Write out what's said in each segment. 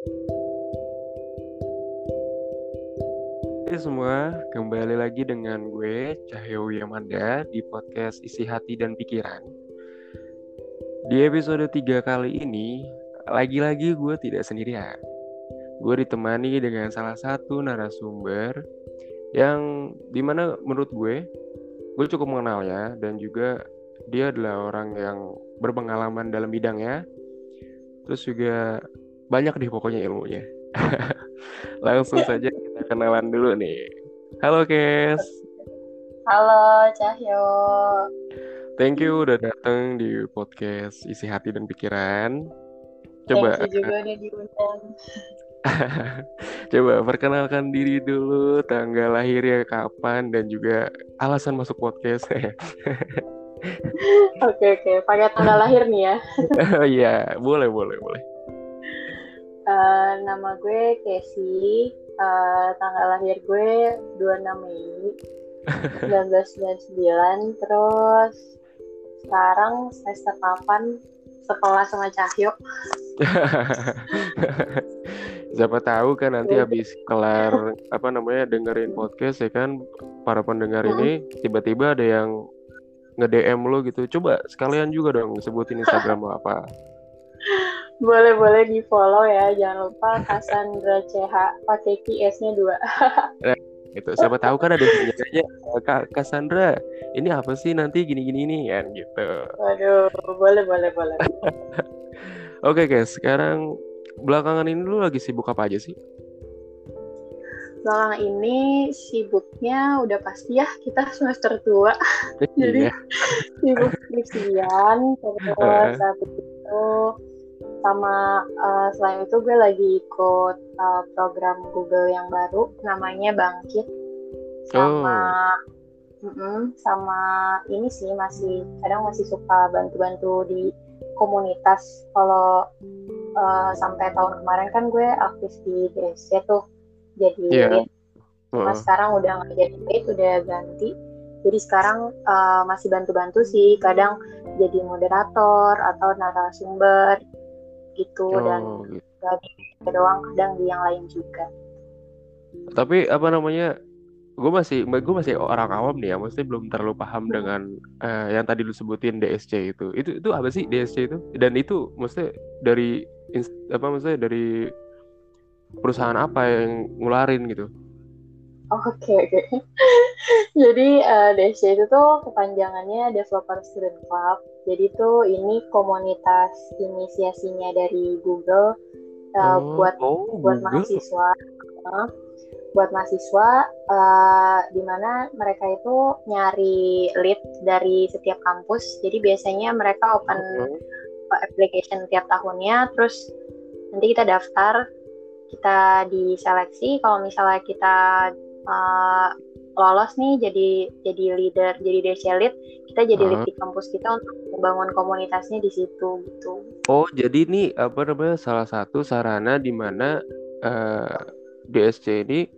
Hai semua, kembali lagi dengan gue Cahyo Yamanda di podcast Isi Hati dan Pikiran. Di episode 3 kali ini, lagi-lagi gue tidak sendirian. Gue ditemani dengan salah satu narasumber yang di mana menurut gue, gue cukup mengenalnya dan juga dia adalah orang yang berpengalaman dalam bidangnya. Terus juga banyak deh pokoknya ilmunya. Langsung saja kita kenalan dulu nih. Halo Kes. Halo Cahyo. Thank you udah datang di podcast Isi Hati dan Pikiran. Coba Thank you juga nih diundang. Coba perkenalkan diri dulu, tanggal lahirnya kapan dan juga alasan masuk podcast. Oke oke, pakai tanggal lahir nih ya. Oh iya, boleh boleh boleh. Eh, nama gue Casey. Eh, tanggal lahir gue 26 Mei 1999. Terus sekarang semester 8 sekolah sama Cahyo. Siapa tahu kan nanti habis kelar apa namanya dengerin podcast ya kan para pendengar ini tiba-tiba ada yang nge-DM lo gitu. Coba sekalian juga dong sebutin Instagram lo apa. Boleh boleh di follow ya. Jangan lupa Cassandra CH pakai Q S-nya dua. Gitu. Siapa tahu kan ada yang nanya Kak Cassandra, ini apa sih nanti gini-gini nih kan gitu. Waduh, boleh boleh boleh. Oke guys, sekarang belakangan ini lu lagi sibuk apa aja sih? Belakangan ini sibuknya udah pasti ya kita semester tua. Jadi Iya. sibuk skripsian terus habis itu sama eh, selain itu gue lagi ikut eh, program Google yang baru namanya Bangkit sama Mm-mm, sama ini sih masih kadang masih suka bantu-bantu di komunitas kalau eh, sampai tahun kemarin kan gue aktif di DSC tuh jadi Iya. lead. Nah, Heeh. sekarang udah nggak jadi lead, udah ganti. Jadi sekarang uh, masih bantu-bantu sih, kadang jadi moderator atau narasumber gitu dan Oh, gitu. nggak di gue doang, kadang di yang lain juga. Tapi apa namanya? Gue masih gue masih orang awam nih ya, maksudnya belum terlalu paham dengan eh, yang tadi lu sebutin DSC itu. Itu itu apa sih DSC itu? Dan itu maksudnya dari apa maksudnya dari perusahaan apa yang ngularin gitu? Oke oke. Jadi uh, DSC itu tuh kepanjangannya Developer Student Club. Jadi tuh ini komunitas inisiasinya dari Google uh, Oh, buat oh, buat Google. mahasiswa. Uh, buat mahasiswa uh, di mana mereka itu nyari lead dari setiap kampus. Jadi biasanya mereka open Oh. application tiap tahunnya. Terus nanti kita daftar kita diseleksi. Kalau misalnya kita uh, lolos nih jadi jadi leader jadi DC lead kita jadi Heeh. di kampus kita untuk membangun komunitasnya di situ gitu Oh, jadi ini apa namanya salah satu sarana di mana eh, DSC ini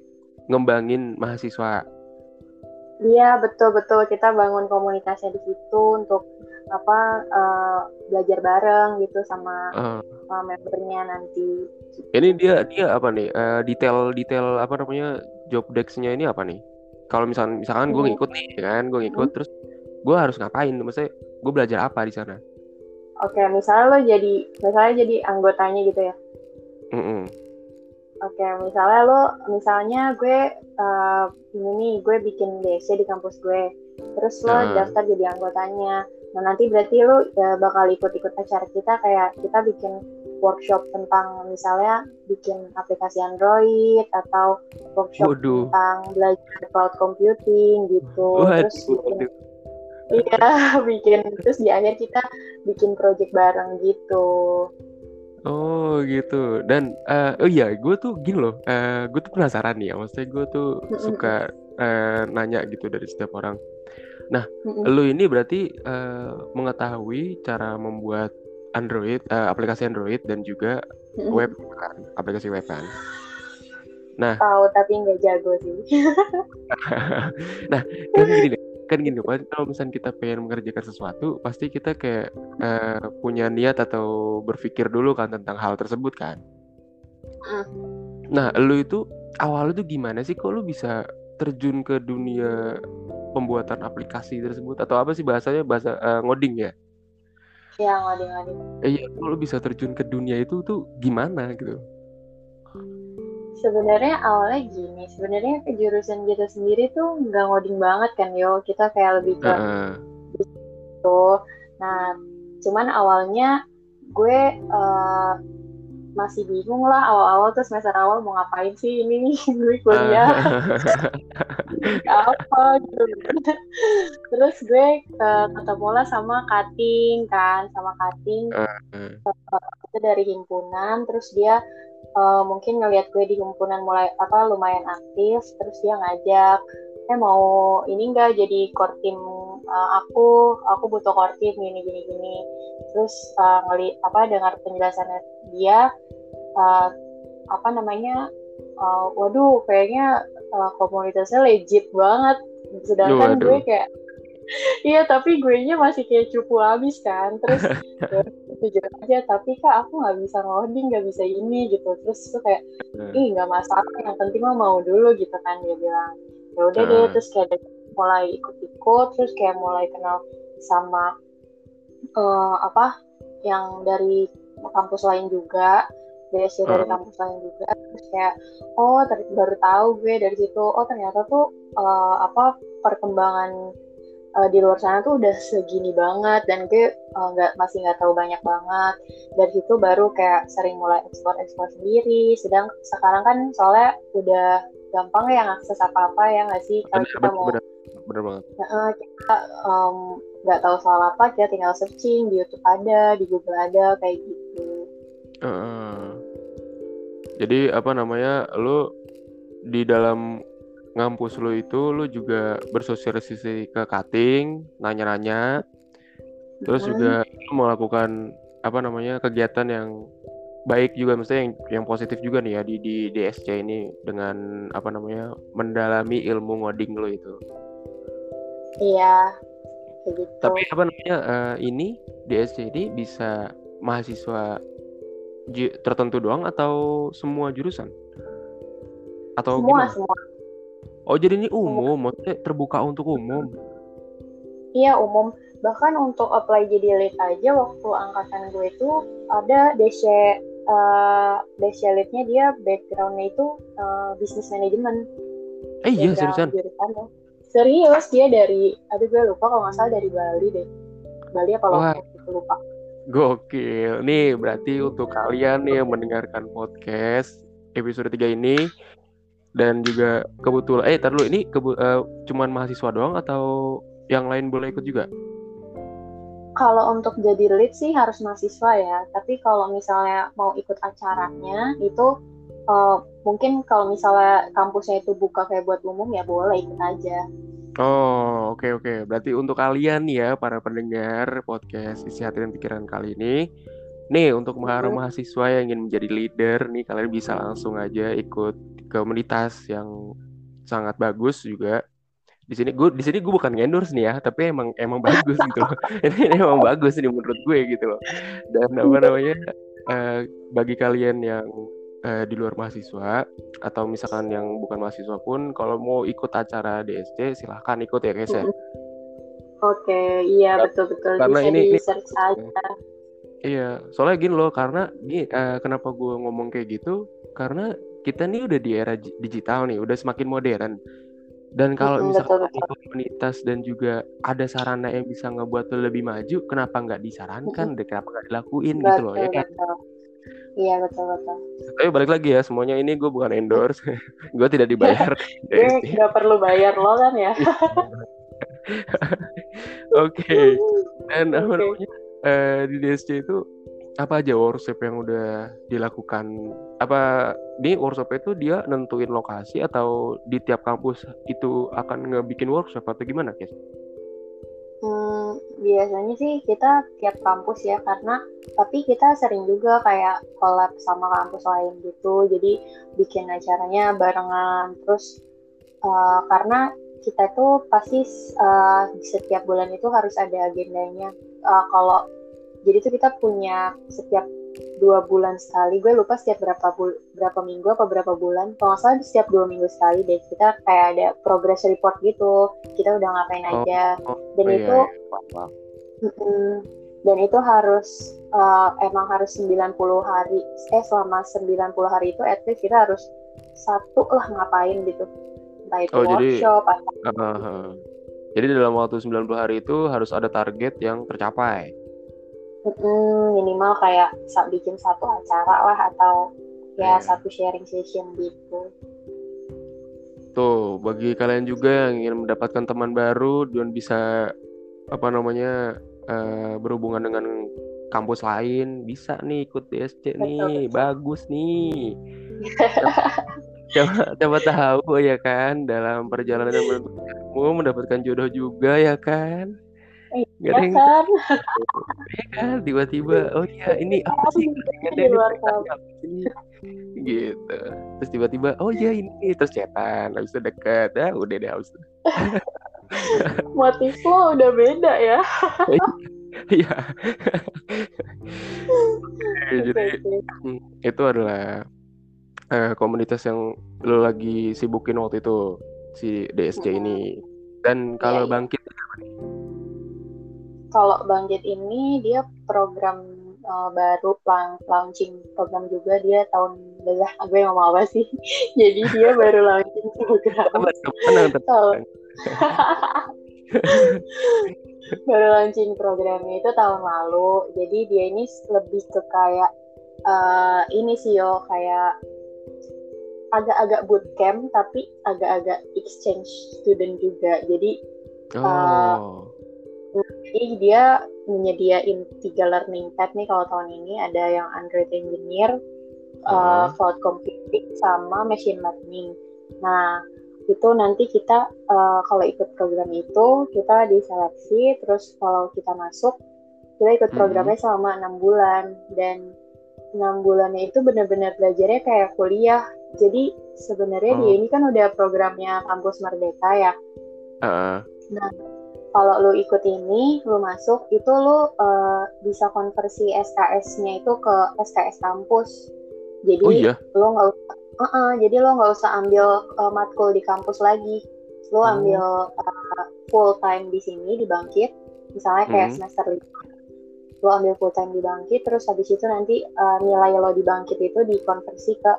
ngembangin mahasiswa. Iya betul betul kita bangun komunitasnya di situ untuk apa eh, belajar bareng gitu sama Eh, sama membernya nanti. ini dia dia apa nih? Detail-detail apa namanya job desk-nya ini apa nih? Kalau misalkan misalkan gue Hmm. ngikut nih kan, gue ngikut terus gue harus ngapain? Maksudnya gue belajar apa di sana? Oke misalnya lo jadi misalnya jadi anggotanya gitu ya. Mm-mm. Oke misalnya lo misalnya gue eh, ini nih gue bikin DC di kampus gue. Terus lo Nah. daftar jadi anggotanya. Nah nanti berarti lo ya, bakal ikut-ikut acara kita kayak kita bikin workshop tentang misalnya bikin aplikasi Android atau workshop Waduh. tentang belajar cloud computing gitu Waduh, terus bikin waduh. Iya bikin terus di akhir kita bikin project bareng gitu Oh gitu. Dan eh, oh iya, gue tuh gini loh. eh gue tuh penasaran nih ya. Maksudnya gue tuh Mm-mm. suka eh, nanya gitu dari setiap orang. Mm-mm. Lu ini berarti eh, mengetahui cara membuat Android, eh, aplikasi Android dan juga Mm-mm. web kan, aplikasi web kan. tahu tapi nggak jago sih nah, kan gini deh, kan gini kan kalau misalnya kita pengen mengerjakan sesuatu, pasti kita kayak eh, punya niat atau berpikir dulu kan tentang hal tersebut kan. Mm. Nah, lu itu awalnya tuh gimana sih? Kok lu bisa terjun ke dunia pembuatan aplikasi tersebut atau apa sih bahasanya bahasa uh, ngoding ya? Iya ngoding ngoding. Eh, iya, kalau bisa terjun ke dunia itu tuh gimana gitu? Sebenarnya awalnya gini, sebenarnya ke jurusan kita sendiri tuh nggak ngoding banget kan yo, kita kayak lebih ke uh. gitu. Nah, cuman awalnya gue uh, masih bingung lah awal-awal tuh semester awal mau ngapain sih ini nih gue kuliah. Apa gitu. Terus gue uh, ketemu lah sama kating kan sama kating. Uh, itu dari himpunan terus dia uh, mungkin ngelihat gue di himpunan mulai apa lumayan aktif terus dia ngajak eh mau ini enggak jadi core team uh, aku? Aku butuh core team gini gini gini. Terus uh, ngeli apa dengar penjelasannya dia uh, apa namanya uh, waduh kayaknya uh, komunitasnya legit banget. Sedangkan Waduh. gue kayak Iya tapi gue nya masih kayak cupu habis kan terus jujur aja tapi kak aku nggak bisa ngoding nggak bisa ini gitu terus tuh kayak hmm. ih nggak masalah yang penting mah mau dulu gitu kan dia bilang ya udah deh hmm. terus kayak mulai ikut-ikut terus kayak mulai kenal sama uh, apa yang dari kampus lain juga BSC dari hmm. kampus lain juga terus kayak oh baru tahu gue dari situ oh ternyata tuh uh, apa perkembangan uh, di luar sana tuh udah segini banget dan gue nggak uh, masih nggak tahu banyak banget. Dari situ baru kayak sering mulai ekspor ekspor sendiri. Sedang sekarang kan soalnya udah gampang ya ngakses apa apa ya nggak sih? Kalau kita mau bener, bener banget. Uh, kita nggak um, tahu soal apa kita tinggal searching di YouTube ada di Google ada kayak gitu. Uh, jadi apa namanya lu di dalam ngampus lu itu lu juga bersosialisasi ke cutting nanya-nanya terus juga lu melakukan apa namanya kegiatan yang baik juga maksudnya yang yang positif juga nih ya di di DSC ini dengan apa namanya mendalami ilmu ngoding lo itu. Iya. Begitu. Tapi apa namanya uh, ini DSC ini bisa mahasiswa tertentu doang atau semua jurusan? Atau semua, gimana? semua. Oh, jadi ini umum, maksudnya terbuka untuk umum. Iya, umum. Bahkan untuk apply jadi lead aja waktu angkatan gue itu ada DC uh, DC lead-nya dia backgroundnya itu uh, bisnis manajemen. Eh iya, seriusan? Serius, dia dari, aduh gue lupa kalau nggak salah dari Bali deh. Bali apa Lombok, gitu, lupa Gokil. Nih berarti untuk kalian nih yang mendengarkan podcast episode 3 ini dan juga kebetulan eh tar dulu ini kebu uh, cuman mahasiswa doang atau yang lain boleh ikut juga? Kalau untuk jadi lead sih harus mahasiswa ya, tapi kalau misalnya mau ikut acaranya itu uh, mungkin kalau misalnya kampusnya itu buka kayak buat umum ya boleh ikut aja. Oh, oke okay, oke. Okay. Berarti untuk kalian ya para pendengar podcast isi hati dan pikiran kali ini, nih untuk para mahasiswa yang ingin menjadi leader nih kalian bisa langsung aja ikut komunitas yang sangat bagus juga. Di sini gue di sini gue bukan endorse nih ya, tapi emang emang bagus gitu loh. ini, ini emang bagus nih menurut gue gitu loh. Dan apa namanya? Uh, bagi kalian yang uh, di luar mahasiswa atau misalkan yang bukan mahasiswa pun kalau mau ikut acara DSC silahkan ikut ya guys ya. Oke, iya betul-betul karena bisa ini, di search ini, aja. Iya, soalnya gini loh karena gini, uh, kenapa gue ngomong kayak gitu? Karena kita nih udah di era digital nih, udah semakin modern. Dan kalau misalkan betul, betul. komunitas dan juga ada sarana yang bisa ngebuat lo lebih maju, kenapa nggak disarankan? Hmm. Kenapa nggak dilakuin betul, gitu loh ya kan? Betul. Iya betul betul. Tapi balik lagi ya semuanya ini gue bukan endorse, gue tidak dibayar. gue nggak perlu bayar lo kan ya. Oke. okay. Dan okay. apa namanya uh, di DSC itu apa aja workshop yang udah dilakukan? Apa di workshop itu dia nentuin lokasi atau di tiap kampus itu akan ngebikin workshop atau gimana, guys? Hmm, biasanya sih kita tiap kampus ya karena tapi kita sering juga kayak collab sama kampus lain gitu jadi bikin acaranya barengan terus uh, karena kita tuh pasti uh, setiap bulan itu harus ada agendanya uh, kalau jadi tuh kita punya setiap dua bulan sekali gue lupa setiap berapa bul berapa minggu apa berapa bulan. Kalau nggak salah setiap dua minggu sekali deh kita kayak ada progress report gitu. Kita udah ngapain oh, aja. oh, dan oh, itu iya, iya. dan itu harus uh, emang harus 90 hari. Eh selama 90 hari itu at least kita harus satu lah ngapain gitu. Entah itu oh, workshop jadi, atau uh, uh, jadi dalam waktu 90 hari itu harus ada target yang tercapai Mm, minimal kayak bikin satu acara lah atau ya yeah. satu sharing session gitu. Tuh, bagi kalian juga yang ingin mendapatkan teman baru dan bisa apa namanya uh, berhubungan dengan kampus lain, bisa nih ikut DSC betul, nih, betul. bagus nih. coba, coba tahu ya kan dalam perjalanan mau mendapatkan jodoh juga ya kan. Gak ada yang kan? ya kan? Tiba-tiba oh iya ini apa sih? Di luar gitu. Terus tiba-tiba oh iya ini terus cetan habis itu deket ah udah deh habis itu. Motif lo udah beda ya. Iya. Jadi hmm, itu adalah uh, komunitas yang lo lagi sibukin waktu itu si DSC ini. Dan kalau yeah, iya. bangkit kalau Bangkit ini dia program uh, baru lang launching program juga. Dia tahun belah gue ngomong apa sih? Jadi dia baru launching program. Baru launching programnya itu tahun lalu. Jadi dia ini lebih ke kayak uh, ini sih yo kayak agak-agak bootcamp tapi agak-agak exchange student juga jadi uh, oh jadi dia menyediain tiga learning path nih kalau tahun ini ada yang Android Engineer, uh, uh, Cloud Computing, sama Machine Learning. Nah itu nanti kita uh, kalau ikut program itu kita diseleksi, terus kalau kita masuk kita ikut mm-hmm. programnya hmm. selama enam bulan dan enam bulannya itu benar-benar belajarnya kayak kuliah. Jadi sebenarnya oh. dia ini kan udah programnya kampus Merdeka ya. Uh. Nah kalau lu ikut ini, lu masuk, itu lu uh, bisa konversi SKS-nya itu ke SKS kampus. Jadi oh, iya? lu nggak usah, uh -uh, jadi lu nggak usah ambil uh, matkul di kampus lagi. Lu hmm. ambil uh, full time di sini di Bangkit, misalnya kayak hmm. semester lima. Lu ambil full time di Bangkit, terus habis itu nanti uh, nilai lo di Bangkit itu dikonversi ke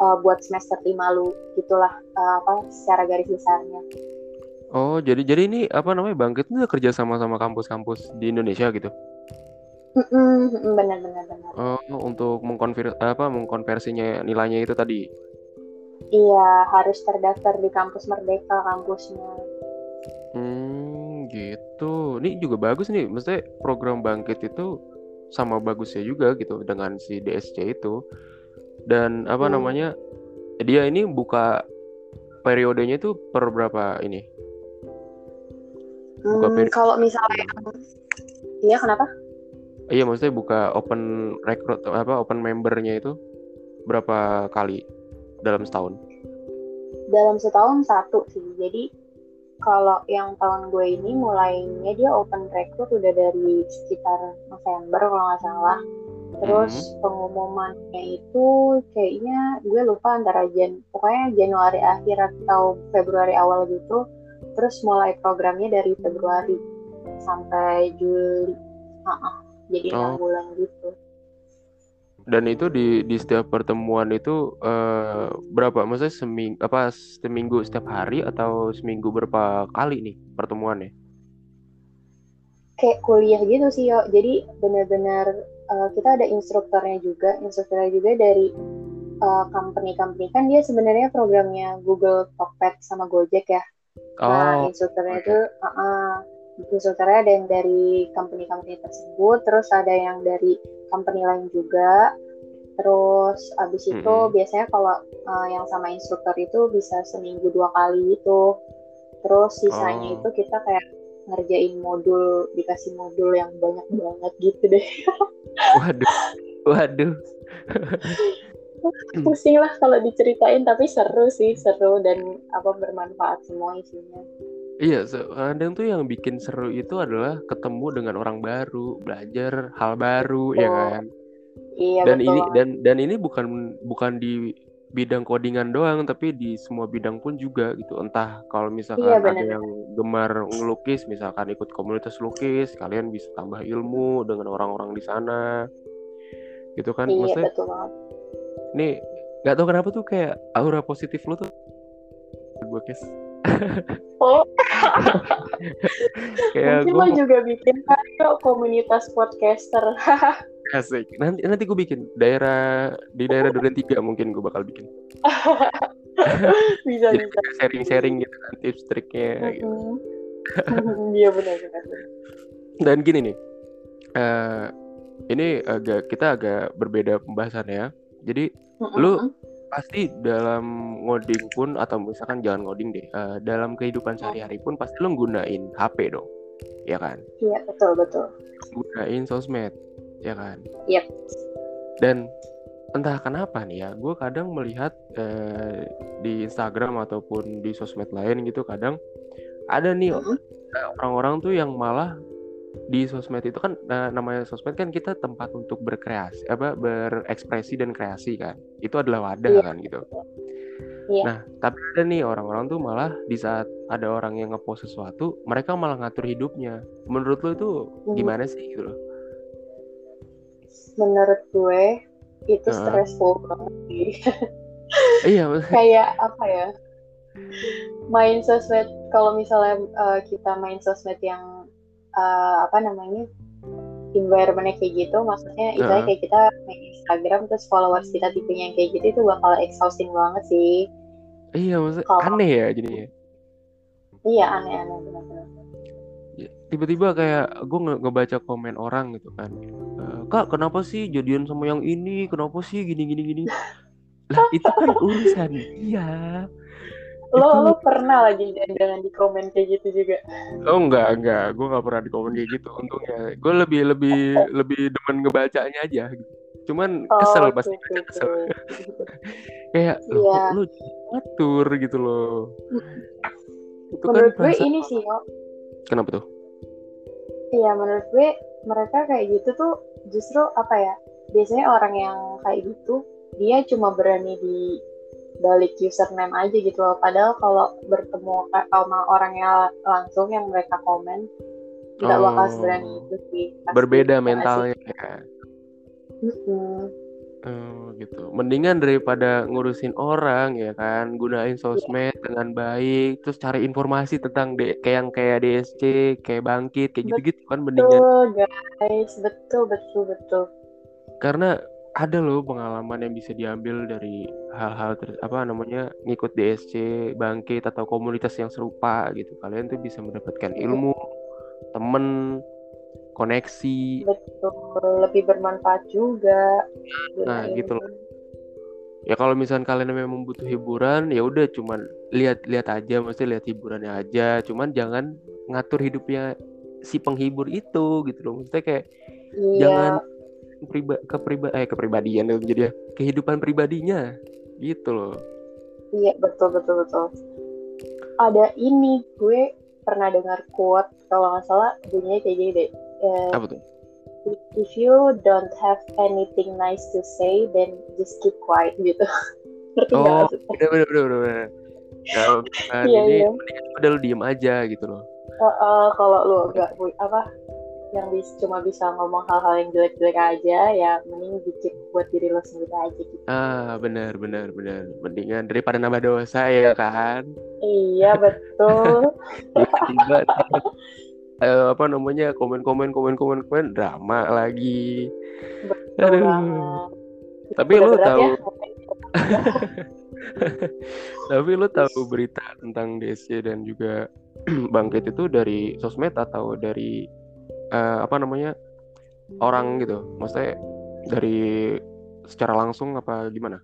uh, buat semester lima lu, gitulah uh, apa secara garis besarnya. Oh, jadi jadi ini apa namanya Bangkit itu kerja sama sama kampus-kampus di Indonesia gitu? benar benar benar. Oh, untuk mengkonver apa mengkonversinya nilainya itu tadi? Iya, harus terdaftar di kampus Merdeka kampusnya. Hmm, gitu. Ini juga bagus nih, maksudnya program Bangkit itu sama bagusnya juga gitu dengan si DSC itu. Dan apa hmm. namanya? Dia ini buka periodenya itu per berapa ini? buka hmm, kalau misalnya iya kenapa iya maksudnya buka open rekrut apa open membernya itu berapa kali dalam setahun dalam setahun satu sih jadi kalau yang tahun gue ini mulainya dia open rekrut udah dari sekitar November kalau nggak salah terus hmm. pengumumannya itu kayaknya gue lupa antara Jan pokoknya Januari akhir atau Februari awal gitu terus mulai programnya dari Februari sampai Juli uh -uh, jadi enam oh. bulan gitu dan itu di di setiap pertemuan itu uh, berapa? Maksudnya seminggu apa seminggu setiap hari atau seminggu berapa kali nih pertemuannya? Kayak kuliah gitu sih yo. Jadi benar-benar uh, kita ada instrukturnya juga instrukturnya juga dari uh, company-company. Kan dia sebenarnya programnya Google Talkback sama Gojek ya. Nah, oh, nah, instrukturnya okay. itu, uh, uh, instrukturnya ada yang dari company-company tersebut, terus ada yang dari company lain juga. Terus abis itu -hmm. biasanya kalau uh, yang sama instruktur itu bisa seminggu dua kali itu. Terus sisanya oh. itu kita kayak ngerjain modul, dikasih modul yang banyak banget gitu deh. waduh, waduh. Pusing lah kalau diceritain tapi seru sih seru dan apa bermanfaat semua isinya Iya, kadang tuh yang bikin seru itu adalah ketemu dengan orang baru, belajar hal baru, ya oh. ya kan? Iya dan betul. ini dan dan ini bukan bukan di bidang codingan doang tapi di semua bidang pun juga gitu entah kalau misalkan Iya, ada yang gemar ngelukis misalkan ikut komunitas lukis kalian bisa tambah ilmu dengan orang-orang di sana gitu kan Iya maksudnya betul banget. nih nggak tahu kenapa tuh kayak aura positif lu tuh gue kes Oh, kayak mungkin gue lo juga bikin yuk komunitas podcaster. asik nanti nanti gue bikin daerah di daerah Duren Tiga mungkin gue bakal bikin bisa jadi bisa. sharing-sharing gitu kan tips triknya gitu. Iya benar benar. dan gini nih eh ini agak kita agak berbeda pembahasan ya jadi Lu- Mm-mm. Pasti dalam ngoding pun atau misalkan jangan ngoding deh eh, dalam kehidupan sehari-hari pun pasti lo gunain HP dong ya kan Iya betul betul. gunain sosmed ya kan Yep. dan entah kenapa nih ya gue kadang melihat eh, di Instagram ataupun di sosmed lain gitu kadang ada nih Mm-mm. eh, orang-orang tuh yang malah di sosmed itu kan eh, namanya sosmed kan kita tempat untuk berkreasi apa berekspresi dan kreasi kan itu adalah wadah Iya. kan gitu Iya. nah tapi ada nih orang-orang tuh malah di saat ada orang yang ngepost sesuatu mereka malah ngatur hidupnya menurut lo itu Mhm. gimana sih gitu loh Menurut gue itu Heeh. stressful banget sih. iya Kayak apa ya? Main sosmed kalau misalnya uh, kita main sosmed yang uh, apa namanya? environmentnya kayak gitu. Maksudnya Heeh. misalnya kayak kita main Instagram terus followers kita tipenya yang kayak gitu itu bakal exhausting banget sih. Iya maksudnya Kalau- aneh ya jadinya. Iya aneh-aneh benar-benar Ya, tiba-tiba kayak gue nge ngebaca komen orang gitu kan. "Eh, kak kenapa sih jadian sama yang ini? Kenapa sih gini gini gini? Lah itu kan urusan dia lo Itu- lo pernah lagi jangan di komen kayak gitu juga? Oh enggak enggak. Gue nggak pernah di komen kayak gitu untungnya. Gue lebih lebih lebih demen ngebacanya aja. Cuman kesel Oh, pasti oke, kesel oke. kayak lo Iya. kok lu ngatur? gitu loh. Itu kan menurut gue perasaan- ini sih yo kenapa tuh? Iya menurut gue mereka kayak gitu tuh justru apa ya? Biasanya orang yang kayak gitu dia cuma berani di balik username aja gitu loh padahal kalau bertemu sama orangnya langsung yang mereka komen nggak bakal Oh. seberani itu sih pasti. berbeda Ya nggak sih? mentalnya ya Mm-mm. Oh, gitu. Mendingan daripada ngurusin orang ya kan, gunain sosmed dengan baik, terus cari informasi tentang de- kayak yang kayak DSC, kayak bangkit, kayak gitu-gitu kan mendingan. betul guys betul betul betul Karena ada loh pengalaman yang bisa diambil dari hal-hal ter- apa namanya ngikut DSC, bangkit atau komunitas yang serupa gitu. Kalian tuh bisa mendapatkan ilmu, temen, koneksi. betul lebih bermanfaat juga Nah, Gunain. gitu loh. ya kalau misalnya kalian memang butuh hiburan ya udah cuman lihat-lihat aja mesti lihat hiburannya aja cuman jangan ngatur hidupnya si penghibur itu gitu loh maksudnya kayak iya jangan priba kepriba eh kepribadian itu jadi ya kehidupan pribadinya gitu loh Iya betul betul betul. Ada ini gue pernah dengar quote kalau nggak salah bunyinya kayak gini deh. Eh, apa tuh if you don't have anything nice to say, then just keep quiet gitu. Ngerti oh bener bener bener bener. Kalau Iya, ini iya. udah lu diem aja gitu loh Eh, eh, kalau lu nggak apa yang bis, cuma bisa ngomong hal-hal yang jelek-jelek aja, ya mending dikit buat diri lo sendiri aja gitu. ah bener bener bener mendingan daripada nambah dosa ya kan Iya betul. tiba-tiba eh, apa namanya komen komen komen komen komen drama lagi betul Aduh. banget. Tapi Udah berat tahu ya? tapi lu tahu berita tentang DSC dan juga bangkit itu dari sosmed atau dari eh, apa namanya orang gitu maksudnya dari secara langsung apa gimana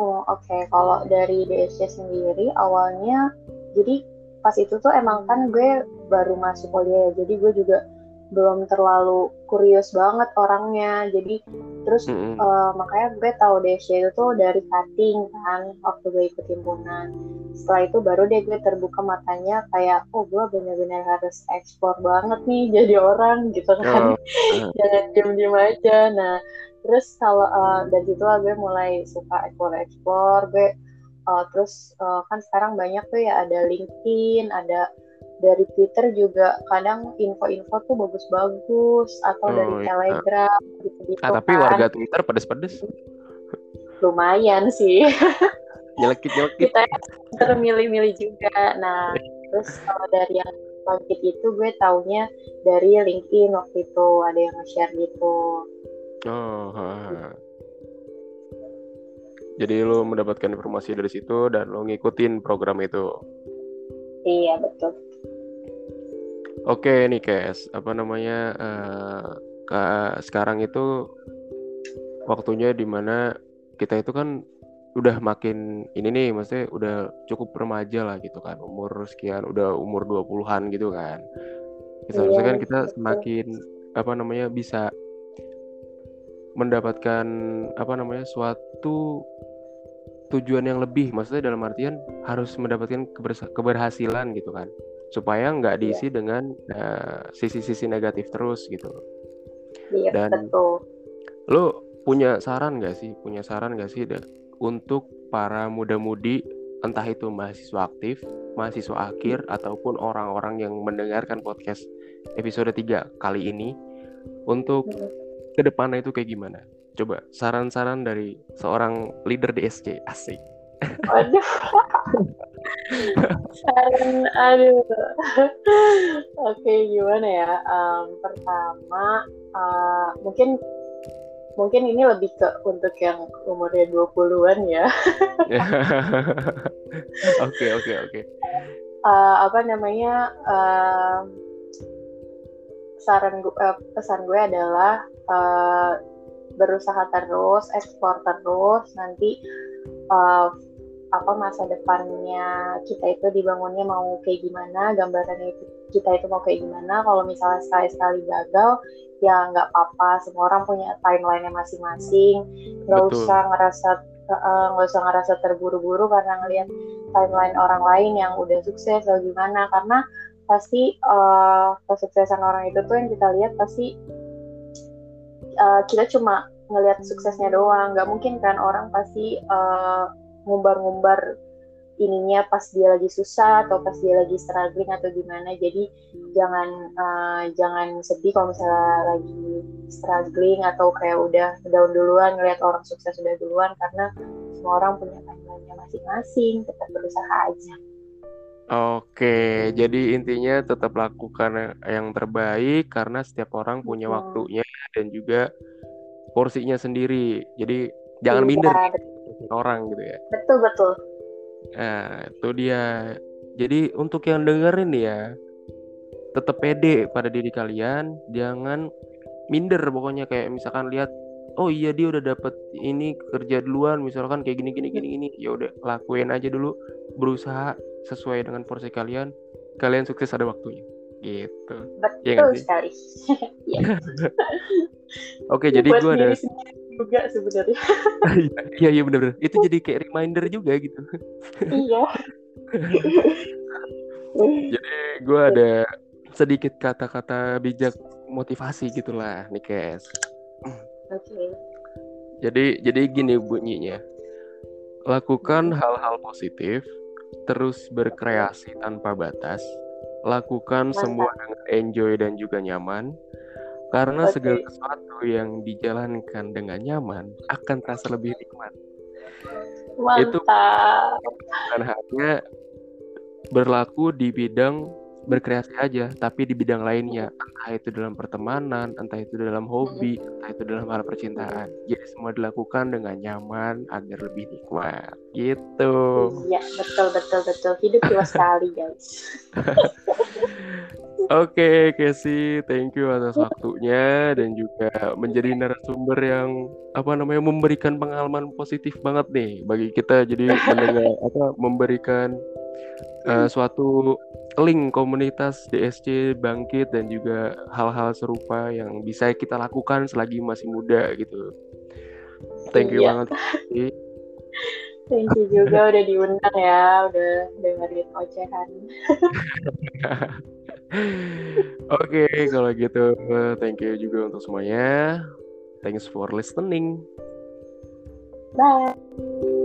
Oh, oke. Kalau dari DSC sendiri awalnya jadi pas itu tuh emang kan gue baru masuk kuliah ya. Jadi gue juga belum terlalu kurius banget orangnya. Jadi terus mm -hmm. uh, makanya gue tahu Desya itu tuh dari cutting kan waktu gue ikut himpunan. Setelah itu baru deh gue terbuka matanya kayak oh gue bener-bener harus ekspor banget nih jadi orang gitu kan. Oh. jangan diem-diem aja. Nah terus kalau uh, dari situ lah gue mulai suka ekspor-ekspor gue uh, terus uh, kan sekarang banyak tuh ya ada LinkedIn ada dari Twitter juga kadang info-info tuh bagus-bagus atau oh, dari iya. Telegram gitu-gitu ah, tapi kan. warga Twitter pedes-pedes. Lumayan sih. Nyelekit kita termilih-milih juga. Nah terus kalau dari yang bangkit itu gue taunya dari LinkedIn waktu itu ada yang nge-share gitu. Oh ha, ha. jadi lo mendapatkan informasi dari situ dan lo ngikutin program itu? Iya betul Oke nih Kes, apa namanya uh, ke, sekarang itu waktunya di mana kita itu kan udah makin ini nih maksudnya udah cukup remaja lah gitu kan. Umur sekian udah umur 20-an gitu kan. Kita iya, kan kita semakin apa namanya bisa mendapatkan apa namanya suatu tujuan yang lebih. Maksudnya dalam artian harus mendapatkan keberhasilan gitu kan supaya nggak iya. diisi yeah. dengan uh, sisi-sisi negatif terus gitu. Iya, Dan betul. lo punya saran nggak sih? Punya saran nggak sih untuk para muda-mudi entah itu mahasiswa aktif, mahasiswa akhir ataupun orang-orang yang mendengarkan podcast episode 3 kali ini untuk hmm. ke depannya itu kayak gimana? Coba saran-saran dari seorang leader DSC asik. Waduh. Saran, aduh. Oke, gimana ya? Um, pertama, uh, mungkin mungkin ini lebih ke untuk yang umurnya 20-an ya. Oke, oke, oke. Eh, apa namanya? Uh, saran gue, uh, pesan gue adalah uh, berusaha terus, ekspor terus, nanti uh, apa masa depannya kita itu dibangunnya mau kayak gimana gambarannya itu kita itu mau kayak gimana. Kalau misalnya sekali-sekali gagal ya nggak apa-apa. Semua orang punya timeline-nya masing-masing. Nggak usah ngerasa nggak uh, usah ngerasa terburu-buru karena ngelihat timeline orang lain yang udah sukses atau gimana. Karena pasti uh, kesuksesan orang itu tuh yang kita lihat pasti uh, kita cuma ngelihat suksesnya doang. Nggak mungkin kan orang pasti uh, ngumbar-ngumbar ininya pas dia lagi susah atau pas dia lagi struggling atau gimana jadi jangan uh, jangan sedih kalau misalnya lagi struggling atau kayak udah down duluan ngeliat orang sukses udah duluan karena semua orang punya timeline masing-masing tetap berusaha aja Oke, jadi intinya tetap lakukan yang terbaik karena setiap orang punya hmm. waktunya dan juga porsinya sendiri. Jadi jangan iya, minder orang gitu ya. Betul betul. Nah itu dia. Jadi untuk yang dengerin ya tetap pede pada diri kalian. Jangan minder pokoknya kayak misalkan lihat oh iya dia udah dapet ini kerja duluan misalkan kayak gini gini gini gini. Ya udah lakuin aja dulu. Berusaha sesuai dengan porsi kalian. Kalian sukses ada waktunya. Gitu. Ya betul ya, sekali. Oke jadi gue ada juga sebenarnya. Iya iya benar-benar. Itu jadi kayak reminder juga gitu. Iya. jadi gue ada sedikit kata-kata bijak motivasi gitulah nih Kes. Oke. Okay. Jadi jadi gini bunyinya. Lakukan hal-hal positif, terus berkreasi tanpa batas, lakukan Mantap. semua dengan enjoy dan juga nyaman karena okay. segala sesuatu yang dijalankan dengan nyaman akan terasa lebih nikmat. Mantap. Itu bukan hanya berlaku di bidang berkreasi aja, tapi di bidang lainnya, entah itu dalam pertemanan, entah itu dalam hobi, entah itu dalam hal percintaan. Jadi semua dilakukan dengan nyaman agar lebih nikmat. Gitu. Iya, betul betul betul. Hidup cuma sekali, guys. Oke, okay, Casey, thank you atas waktunya dan juga menjadi narasumber yang apa namanya memberikan pengalaman positif banget nih bagi kita jadi mendengar apa memberikan uh, suatu link komunitas DSC bangkit dan juga hal-hal serupa yang bisa kita lakukan selagi masih muda gitu. Thank you Iya. banget. Ki. Thank you juga udah diundang ya, udah dengerin ocehan. Oke, kalau gitu thank you juga untuk semuanya. Thanks for listening. Bye.